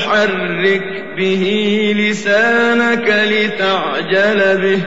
تحرك به لسانك لتعجل به.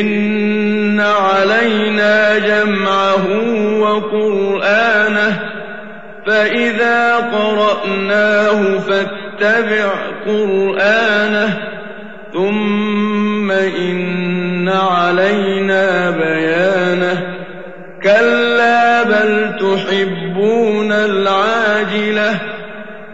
إن علينا جمعه وقرآنه. فإذا قرأناه فاتبع قرآنه. ثم إن علينا بيانه. كلا بل تحبون العاجلة.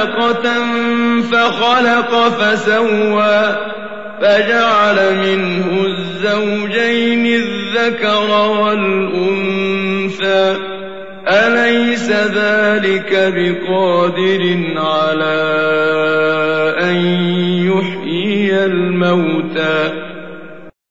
علقة فخلق فسوى فجعل منه الزوجين الذكر والأنثى أليس ذلك بقادر على أن